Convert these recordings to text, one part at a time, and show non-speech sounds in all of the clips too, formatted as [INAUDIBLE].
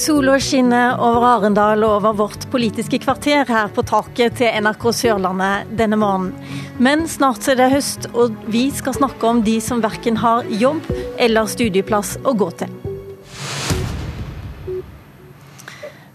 Sola skinner over Arendal og over vårt politiske kvarter her på taket til NRK Sørlandet denne morgenen. Men snart er det høst, og vi skal snakke om de som verken har jobb eller studieplass å gå til.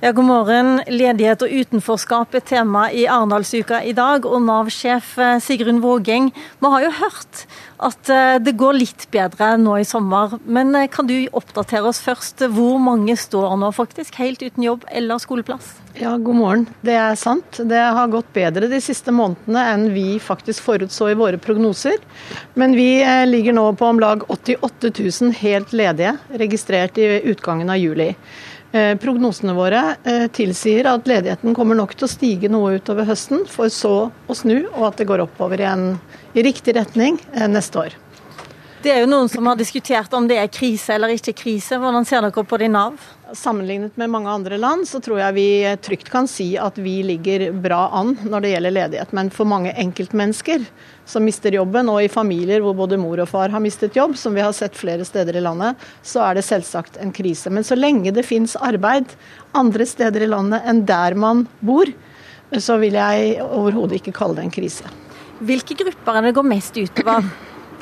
Ja, god morgen. Ledighet og utenforskap er tema i Arendalsuka i dag. Og Nav-sjef eh, Sigrun Vågeng, vi har jo hørt at eh, det går litt bedre nå i sommer. Men eh, kan du oppdatere oss først? Hvor mange står nå faktisk helt uten jobb eller skoleplass? Ja, god morgen. Det er sant. Det har gått bedre de siste månedene enn vi faktisk forutså i våre prognoser. Men vi ligger nå på om lag 88 000 helt ledige, registrert i utgangen av juli. Eh, prognosene våre eh, tilsier at ledigheten kommer nok til å stige noe utover høsten, for så å snu, og at det går oppover igjen i riktig retning eh, neste år. Det er jo noen som har diskutert om det er krise eller ikke krise. Hvordan ser dere på det i Nav? Sammenlignet med mange andre land, så tror jeg vi trygt kan si at vi ligger bra an når det gjelder ledighet. Men for mange enkeltmennesker som mister jobben, og i familier hvor både mor og far har mistet jobb, som vi har sett flere steder i landet, så er det selvsagt en krise. Men så lenge det fins arbeid andre steder i landet enn der man bor, så vil jeg overhodet ikke kalle det en krise. Hvilke grupper er det går mest utover?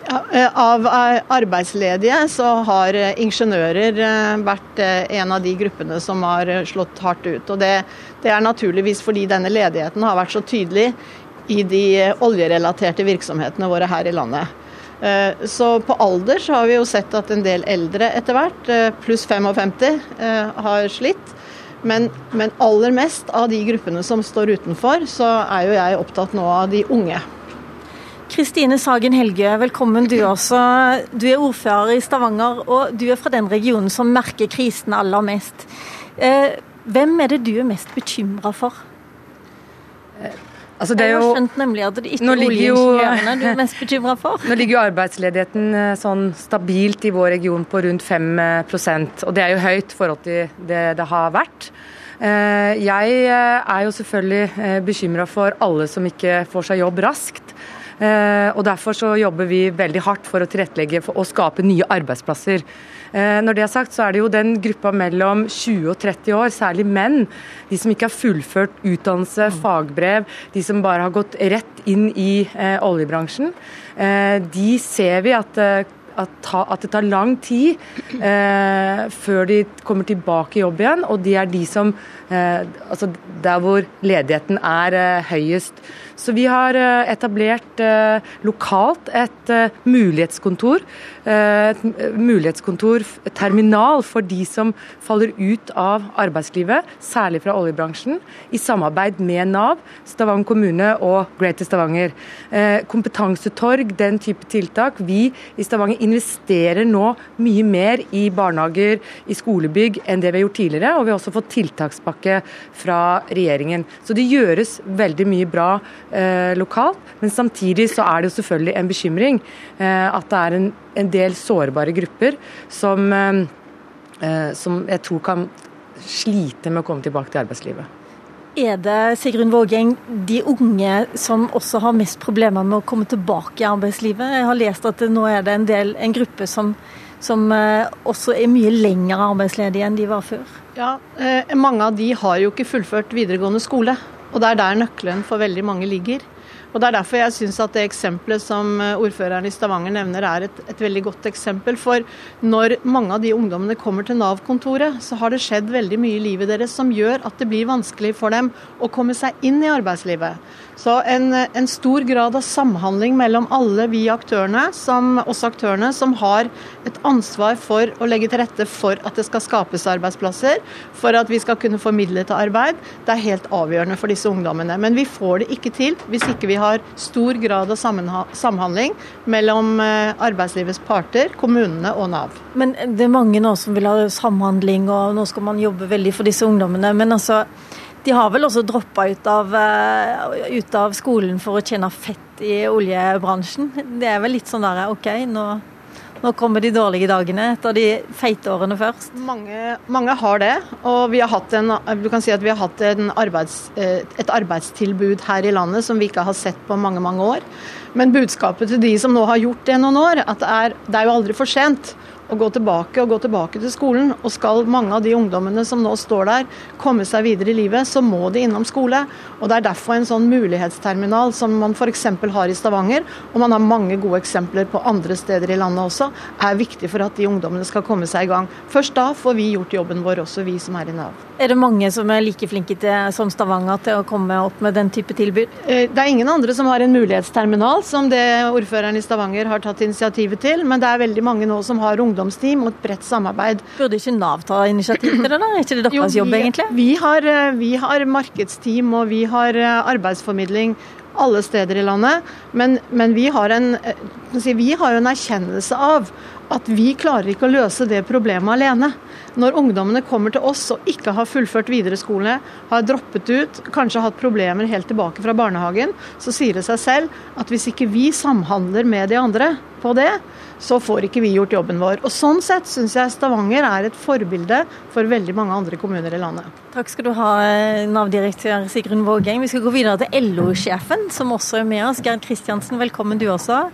Eh, av eh, arbeidsledige så har eh, ingeniører vært en av de gruppene som har slått hardt ut. Og det, det er naturligvis fordi denne ledigheten har vært så tydelig i de oljerelaterte virksomhetene våre her i landet. Så på alder så har vi jo sett at en del eldre etter hvert, pluss 55, har slitt. Men, men aller mest av de gruppene som står utenfor, så er jo jeg opptatt nå av de unge. Kristine Sagen Helge, velkommen du også. Du er ordfører i Stavanger, og du er fra den regionen som merker krisen aller mest. Eh, hvem er det du er mest bekymra for? Eh, altså det jo, Jeg har skjønt nemlig at det ikke er oljeingeniørene du er mest bekymra for. Nå ligger jo arbeidsledigheten eh, sånn stabilt i vår region på rundt 5% og det er jo høyt i forhold til det det har vært. Jeg er jo selvfølgelig bekymra for alle som ikke får seg jobb raskt. Eh, og Derfor så jobber vi veldig hardt for å tilrettelegge å skape nye arbeidsplasser. Eh, når det er sagt, så er det jo den gruppa mellom 20 og 30 år, særlig menn, de som ikke har fullført utdannelse, fagbrev, de som bare har gått rett inn i eh, oljebransjen, de ser vi at at, det tar lang tid eh, før de kommer tilbake i jobb igjen. Og de er de som eh, Altså der hvor ledigheten er eh, høyest. Så vi har eh, etablert eh, lokalt et eh, mulighetskontor. Et mulighetskontor, terminal, for de som faller ut av arbeidslivet, særlig fra oljebransjen, i samarbeid med Nav, Stavanger kommune og Greater Stavanger. Kompetansetorg, den type tiltak. Vi i Stavanger investerer nå mye mer i barnehager, i skolebygg enn det vi har gjort tidligere. Og vi har også fått tiltakspakke fra regjeringen. Så det gjøres veldig mye bra eh, lokalt. Men samtidig så er det jo selvfølgelig en bekymring eh, at det er en, en, del sårbare grupper som, eh, eh, som jeg tror kan slite med å komme tilbake til arbeidslivet. Er det Sigrun Vågeng, de unge som også har mest problemer med å komme tilbake i arbeidslivet? Jeg har lest at nå er det en, del, en gruppe som, som eh, også er mye lenger arbeidsledige enn de var før. Ja, eh, Mange av de har jo ikke fullført videregående skole. Og det er der nøkkelen for veldig mange ligger. Og Det er derfor jeg syns at det eksempelet som eh, ordføreren i Stavanger nevner er et, et, veldig godt eksempel. For når mange av de ungdommene kommer til Nav-kontoret, så har det skjedd veldig mye i livet deres som gjør at det blir vanskelig for dem å komme seg inn i arbeidslivet. Så en, en stor grad av samhandling mellom alle vi aktørene, som, også aktørene, som har et ansvar for å legge til rette for at det skal skapes arbeidsplasser, for at vi skal kunne formidle til arbeid, det er helt avgjørende for disse ungdommene. Men vi får det ikke til hvis ikke vi har har stor grad av samhandling mellom eh, arbeidslivets parter, kommunene og Nav. Men Det er mange nå som vil ha samhandling, og nå skal man jobbe veldig for disse ungdommene. Men altså, de har vel også droppa ut, eh, ut, av skolen for å tjene fett i oljebransjen. Det er vel litt sånn der OK, nå nå kommer de dårlige dagene etter de feite årene først. Mange, mange har det. Og vi har hatt, en, du kan si at vi har hatt arbeids, eh, et arbeidstilbud her i landet som vi ikke har sett på mange, mange år. Men budskapet til de som nå har gjort det noen år, at det er, det er jo aldri for sent å gå tilbake og gå tilbake til skolen. Og skal mange av de ungdommene som nå står der, komme seg videre i livet, så må de innom skole. Og Det er derfor en sånn mulighetsterminal som man f.eks. har i Stavanger, og man har mange gode eksempler på andre steder i landet også, er viktig for at de ungdommene skal komme seg i gang. Først da får vi gjort jobben vår, også vi som er i Nav. Er det mange som er like flinke til, som Stavanger til å komme opp med den type tilbud? Eh, det er ingen andre som har en mulighetsterminal som det ordføreren i Stavanger har tatt initiativet til, men det er veldig mange nå som har ungdomsteam og et bredt samarbeid. Burde ikke Nav ta initiativ til det, da? Er ikke det deres jobb, egentlig? Vi har, eh, vi har markedsteam og vi har eh, arbeidsformidling alle steder i landet. Men, men vi, har en, vi har en erkjennelse av at vi klarer ikke å løse det problemet alene. Når ungdommene kommer til oss og ikke har fullført videre skolene, har droppet ut, kanskje hatt problemer helt tilbake fra barnehagen, så sier det seg selv at hvis ikke vi samhandler med de andre på det, så får ikke vi gjort jobben vår. Og Sånn sett syns jeg Stavanger er et forbilde for veldig mange andre kommuner i landet. Takk skal du ha, Nav-direktør Sigrun Vågeng. Vi skal gå videre til LO-sjefen, som også er med oss. Gerd Kristiansen, velkommen du også.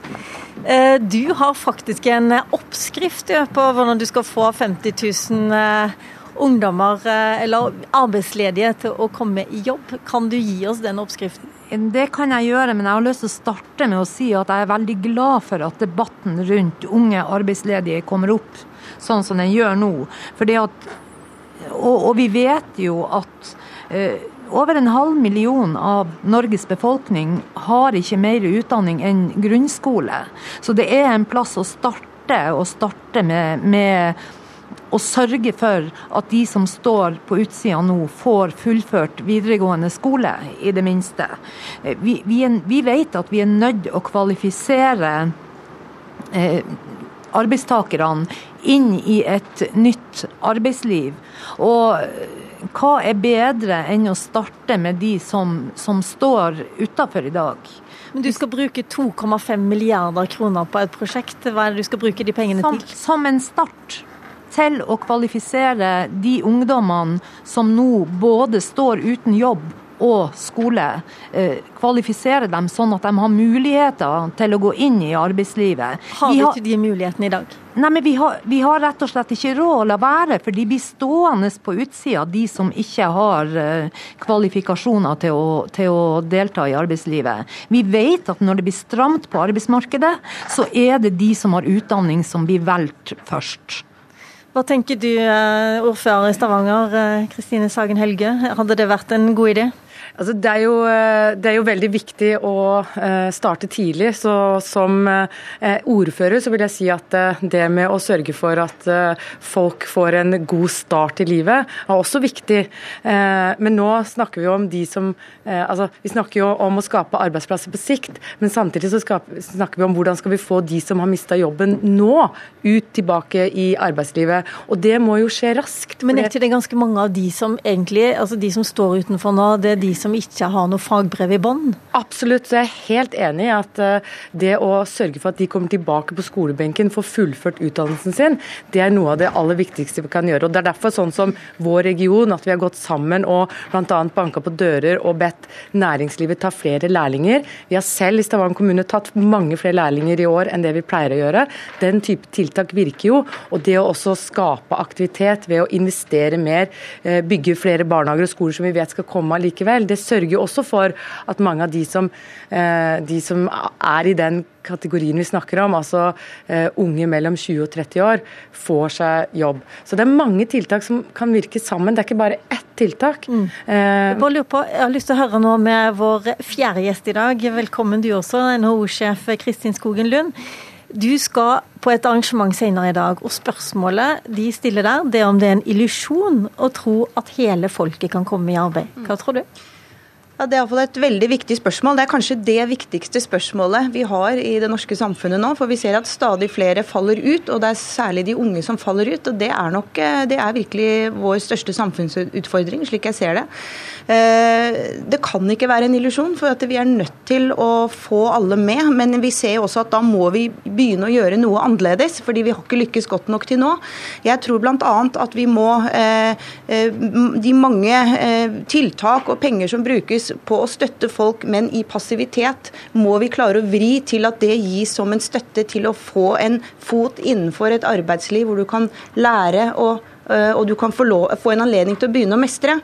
Eh, du har faktisk en oppskrift på hvordan du skal få 50 000 eh, ungdommer eh, eller arbeidsledige til å komme i jobb. Kan du gi oss den oppskriften? Det kan jeg gjøre, men jeg har lyst til å starte med å si at jeg er veldig glad for at debatten rundt unge arbeidsledige kommer opp sånn som den gjør nå. At, og, og, vi vet jo at eh, over en halv million av Norges befolkning har ikke mer utdanning enn grunnskole. Så det er en plass å starte, og starte med, med å sørge for at de som står på utsida nå, får fullført videregående skole, i det minste. Vi, vi, vi vet at vi er nødt å kvalifisere eh, arbeidstakerne inn i et nytt arbeidsliv. Og hva er bedre enn å starte med de som, som står utafor i dag? Men Du skal bruke 2,5 milliarder kroner på et prosjekt. Hva er det du skal bruke de pengene som, til? Som en start til å kvalifisere de ungdommene som nå både står uten jobb og skole. kvalifiserer kvalifisere dem sånn at de har muligheter til å gå inn i arbeidslivet. Har vi ikke de mulighetene i dag? Nei, men vi har, vi har, rett og slett ikke råd å la være, for de blir stående på utsida, de som ikke har uh, kvalifikasjoner til å, til å, delta i arbeidslivet. Vi vet at når det blir stramt på arbeidsmarkedet, så er det de som har utdanning som blir valgt først. Hva tenker du, eh, ordfører i Stavanger, eh, Kristine Sagen Helge. Hadde det vært en god idé? Altså, det, er jo, eh, det, er jo, veldig viktig å eh, starte tidlig. Så som eh, ordfører så vil jeg si at det med å sørge for at folk får en god start i livet, er også viktig. Men nå snakker vi om de som altså, Vi snakker jo om å skape arbeidsplasser på sikt, men samtidig så snakker vi om hvordan skal vi få de som har mista jobben nå, ut tilbake i arbeidslivet. Og det må jo skje raskt. Men er ikke det ganske mange av de som egentlig, altså de som står utenfor nå, det er de som ikke har noe fagbrev i bånd? Absolutt, så jeg er helt enig i at eh, det å sørge for at de kommer tilbake på skolebenken, får fullført utdannelsen sin, det er noe av det aller viktigste vi kan gjøre. Og Det er derfor sånn som vår region, at vi har gått sammen og bl.a. banka på dører og bedt næringslivet ta flere lærlinger. Vi har selv i Stavanger kommune tatt mange flere lærlinger i år enn det vi pleier å gjøre. Den type tiltak virker jo. Og det å også skape aktivitet ved å investere mer, eh, bygge flere barnehager og skoler som vi vet skal komme allikevel, det sørger også for at mange av de som, eh, de som er i den kategorien vi snakker om, altså uh, unge mellom 20 og 30 år, får seg jobb. Så det er mange tiltak som kan virke sammen. Det er ikke bare ett tiltak. Mm. Uh, jeg, på, jeg har lyst til å høre nå med vår fjerde gjest i dag. Velkommen du også, NHO-sjef Kristin Skogen Lund. Du skal på et arrangement senere i dag, og spørsmålet de stiller der, det er om det er en illusjon å tro at hele folket kan komme i arbeid. Hva tror du? Ja, Det er iallfall et veldig viktig spørsmål. Det er kanskje det viktigste spørsmålet vi har i det norske samfunnet nå. For vi ser at stadig flere faller ut, og det er særlig de unge som faller ut. Og det er nok eh, det er virkelig vår største samfunnsutfordring, slik jeg ser det. Eh, det kan ikke være en illusjon, for at vi er nødt til å få alle med. Men vi ser også at da må vi begynne å gjøre noe annerledes, fordi vi har ikke lykkes godt nok til nå. Jeg tror bl.a. at vi må eh, De mange tiltak og penger som brukes på å støtte folk, men i passivitet, må vi klare å vri til at det gis som en støtte til å få en fot innenfor et arbeidsliv hvor du kan lære å og du kan få, lov, få, en anledning til å begynne å mestre.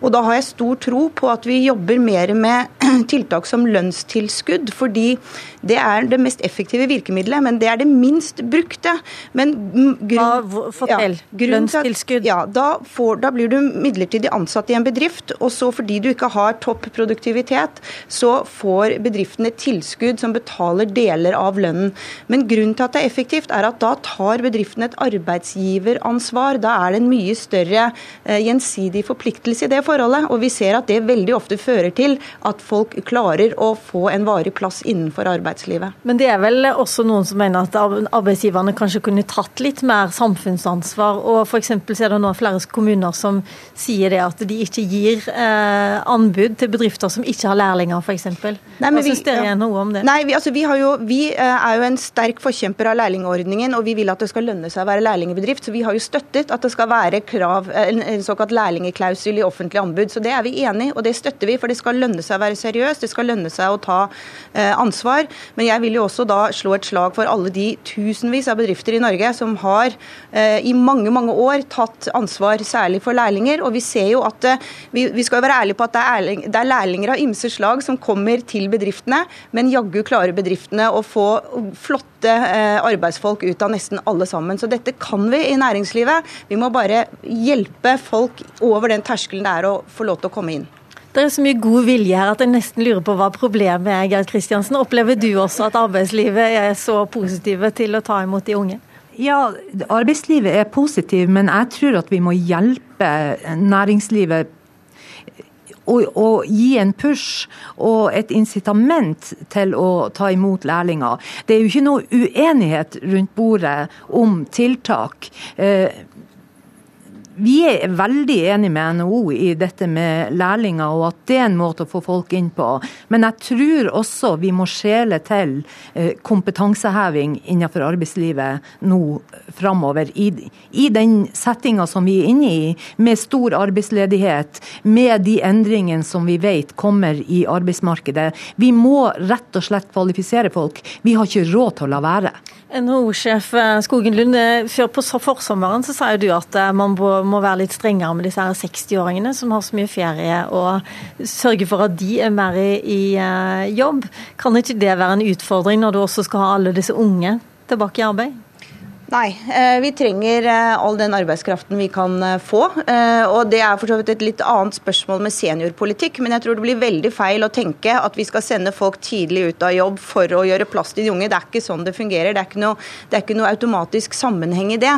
Og Da har jeg stor tro på at vi jobber mer med [CLEARS THROAT] tiltak som lønnstilskudd, fordi det er det mest effektive virkemidlet, men det er det minst brukte. Men grunn, Hva, fortell. Ja, lønnstilskudd. Ja, da, får, da, blir du midlertidig ansatt i en bedrift, og så fordi du ikke har topp produktivitet, så får bedriftene tilskudd som betaler deler av lønnen. Men grunnen til at det er effektivt, er at da tar bedriftene et arbeidsgiveransvar. Da er er det en mye større eh, gjensidig forpliktelse i det forholdet. Og vi ser at det veldig ofte fører til at folk klarer å få en varig plass innenfor arbeidslivet. Men det er vel også noen som mener at arbeidsgiverne kanskje kunne tatt litt mer samfunnsansvar. og F.eks. er det nå flere kommuner som sier det at de ikke gir eh, anbud til bedrifter som ikke har lærlinger, f.eks. Hva syns dere ja. noe om det? Nei, vi, altså, vi, jo, vi eh, er jo en sterk forkjemper av lærlingordningen, og vi vil at det skal lønne seg å være lærlingbedrift. Så vi har jo støttet at det skal være krav, en såkalt lærlingeklausul i offentlige anbud. Så Det er vi enig i, og det støtter vi. For det skal lønne seg å være seriøs, det skal lønne seg å ta eh, ansvar. Men jeg vil jo også da slå et slag for alle de tusenvis av bedrifter i Norge som har eh, i mange mange år tatt ansvar, særlig for lærlinger. Og vi ser jo at eh, vi, vi, skal være ærlige på at det er, det er lærlinger av ymse slag som kommer til bedriftene, men jaggu klarer bedriftene å få flotte arbeidsfolk ut av nesten alle sammen. Så dette kan vi i næringslivet. Vi må bare hjelpe folk over den terskelen det er å få lov til å komme inn. Det er så mye god vilje her at jeg nesten lurer på hva problemet er. Gerd Kristiansen. Opplever du også at arbeidslivet er så positive til å ta imot de unge? Ja, arbeidslivet er positiv, men jeg tror at vi må hjelpe næringslivet å gi en push og et incitament til å ta imot lærlinger. Det er jo ikke noe uenighet rundt bordet om tiltak. Eh, vi er veldig enig med NHO i dette med lærlinger, og at det er en måte å få folk inn på. Men jeg tror også vi må skjele til eh, kompetanseheving innenfor arbeidslivet nå framover. I, I, den settinga som vi er inne i, med stor arbeidsledighet, med de endringene som vi vet kommer i arbeidsmarkedet. Vi må rett og slett kvalifisere folk. Vi har ikke råd til å la være. NHO-sjef eh, Skogen Lund, eh, før på forsommeren så sa jo du at eh, man må være litt strengere med disse 60-åringene som har så mye ferie, og sørge for at de er mer i jobb. Kan ikke det være en utfordring når du også skal ha alle disse unge tilbake i arbeid? Nei, eh, vi trenger eh, all den arbeidskraften vi kan eh, få. Og det er for så vidt et litt annet spørsmål med seniorpolitikk, men jeg tror det blir veldig feil å tenke at vi skal sende folk tidlig ut av jobb for å gjøre plass til de unge. Det er ikke sånn det fungerer. Det er ikke noe, er ikke noe automatisk sammenheng i det.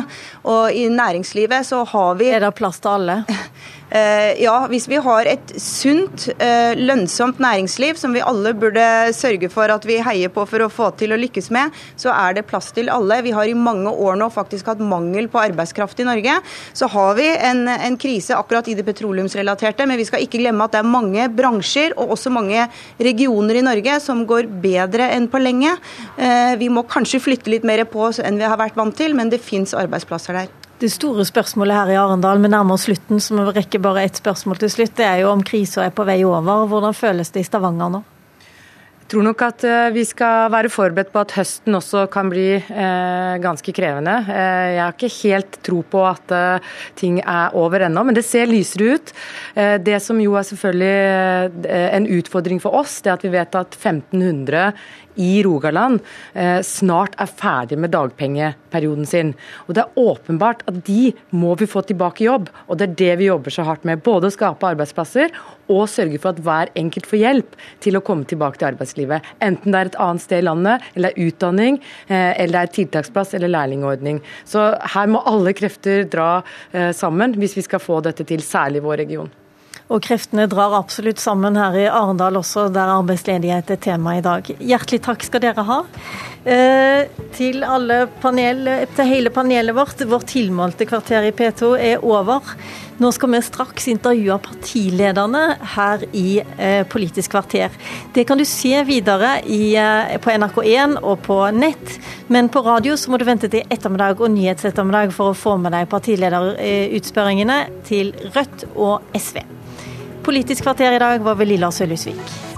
Og i næringslivet så har vi Er det plass til alle? [LAUGHS] Eh, ja, hvis vi har et sunt, eh, lønnsomt næringsliv som vi alle burde sørge for at vi heier på for å få til å lykkes med, så er det plass til alle. Vi har i mange år nå faktisk hatt mangel på arbeidskraft i Norge. Så har vi en, en krise akkurat i det petroleumsrelaterte, men vi skal ikke glemme at det er mange bransjer og også mange regioner i Norge som går bedre enn på lenge. Eh, vi må kanskje flytte litt mer på enn vi har vært vant til, men det fins arbeidsplasser der. Det store spørsmålet her i Arendal, vi nærmer oss slutten, så vi rekker bare ett spørsmål til slutt. Det er jo om krisa er på vei over. Hvordan føles det i Stavanger nå? Jeg tror nok at eh, vi skal være forberedt på at høsten også kan bli eh, ganske krevende. Eh, jeg har ikke helt tro på at eh, ting er over ennå, men det ser lysere ut. Eh, det som jo er selvfølgelig eh, en utfordring for oss, det er at vi vet at 1500 i Rogaland eh, snart er ferdig med dagpengeperioden sin. Og Det er åpenbart at de må vi få tilbake i jobb, og det er det vi jobber så hardt med. Både å skape arbeidsplasser og sørge for at hver enkelt får hjelp til å komme tilbake til arbeidslivet. Enten det er et annet sted i landet, eller det er utdanning, eh, eller det er tiltaksplass eller lærlingordning. Så her må alle krefter dra eh, sammen hvis vi skal få dette til, særlig i vår region. Og kreftene drar absolutt sammen her i Arendal også, der arbeidsledighet er tema i dag. Hjertelig takk skal dere ha. Eh, til, panel, til hele panelet vårt. Vårt tilmålte kvarter i P2 er over. Nå skal vi straks intervjue partilederne her i eh, Politisk kvarter. Det kan du se videre i, eh, på NRK1 og på nett, men på radio så må du vente til ettermiddag og nyhetsettermiddag for å få med deg partilederutspørringene til Rødt og SV. Politisk kvarter i dag var ved Lilla Sølhusvik.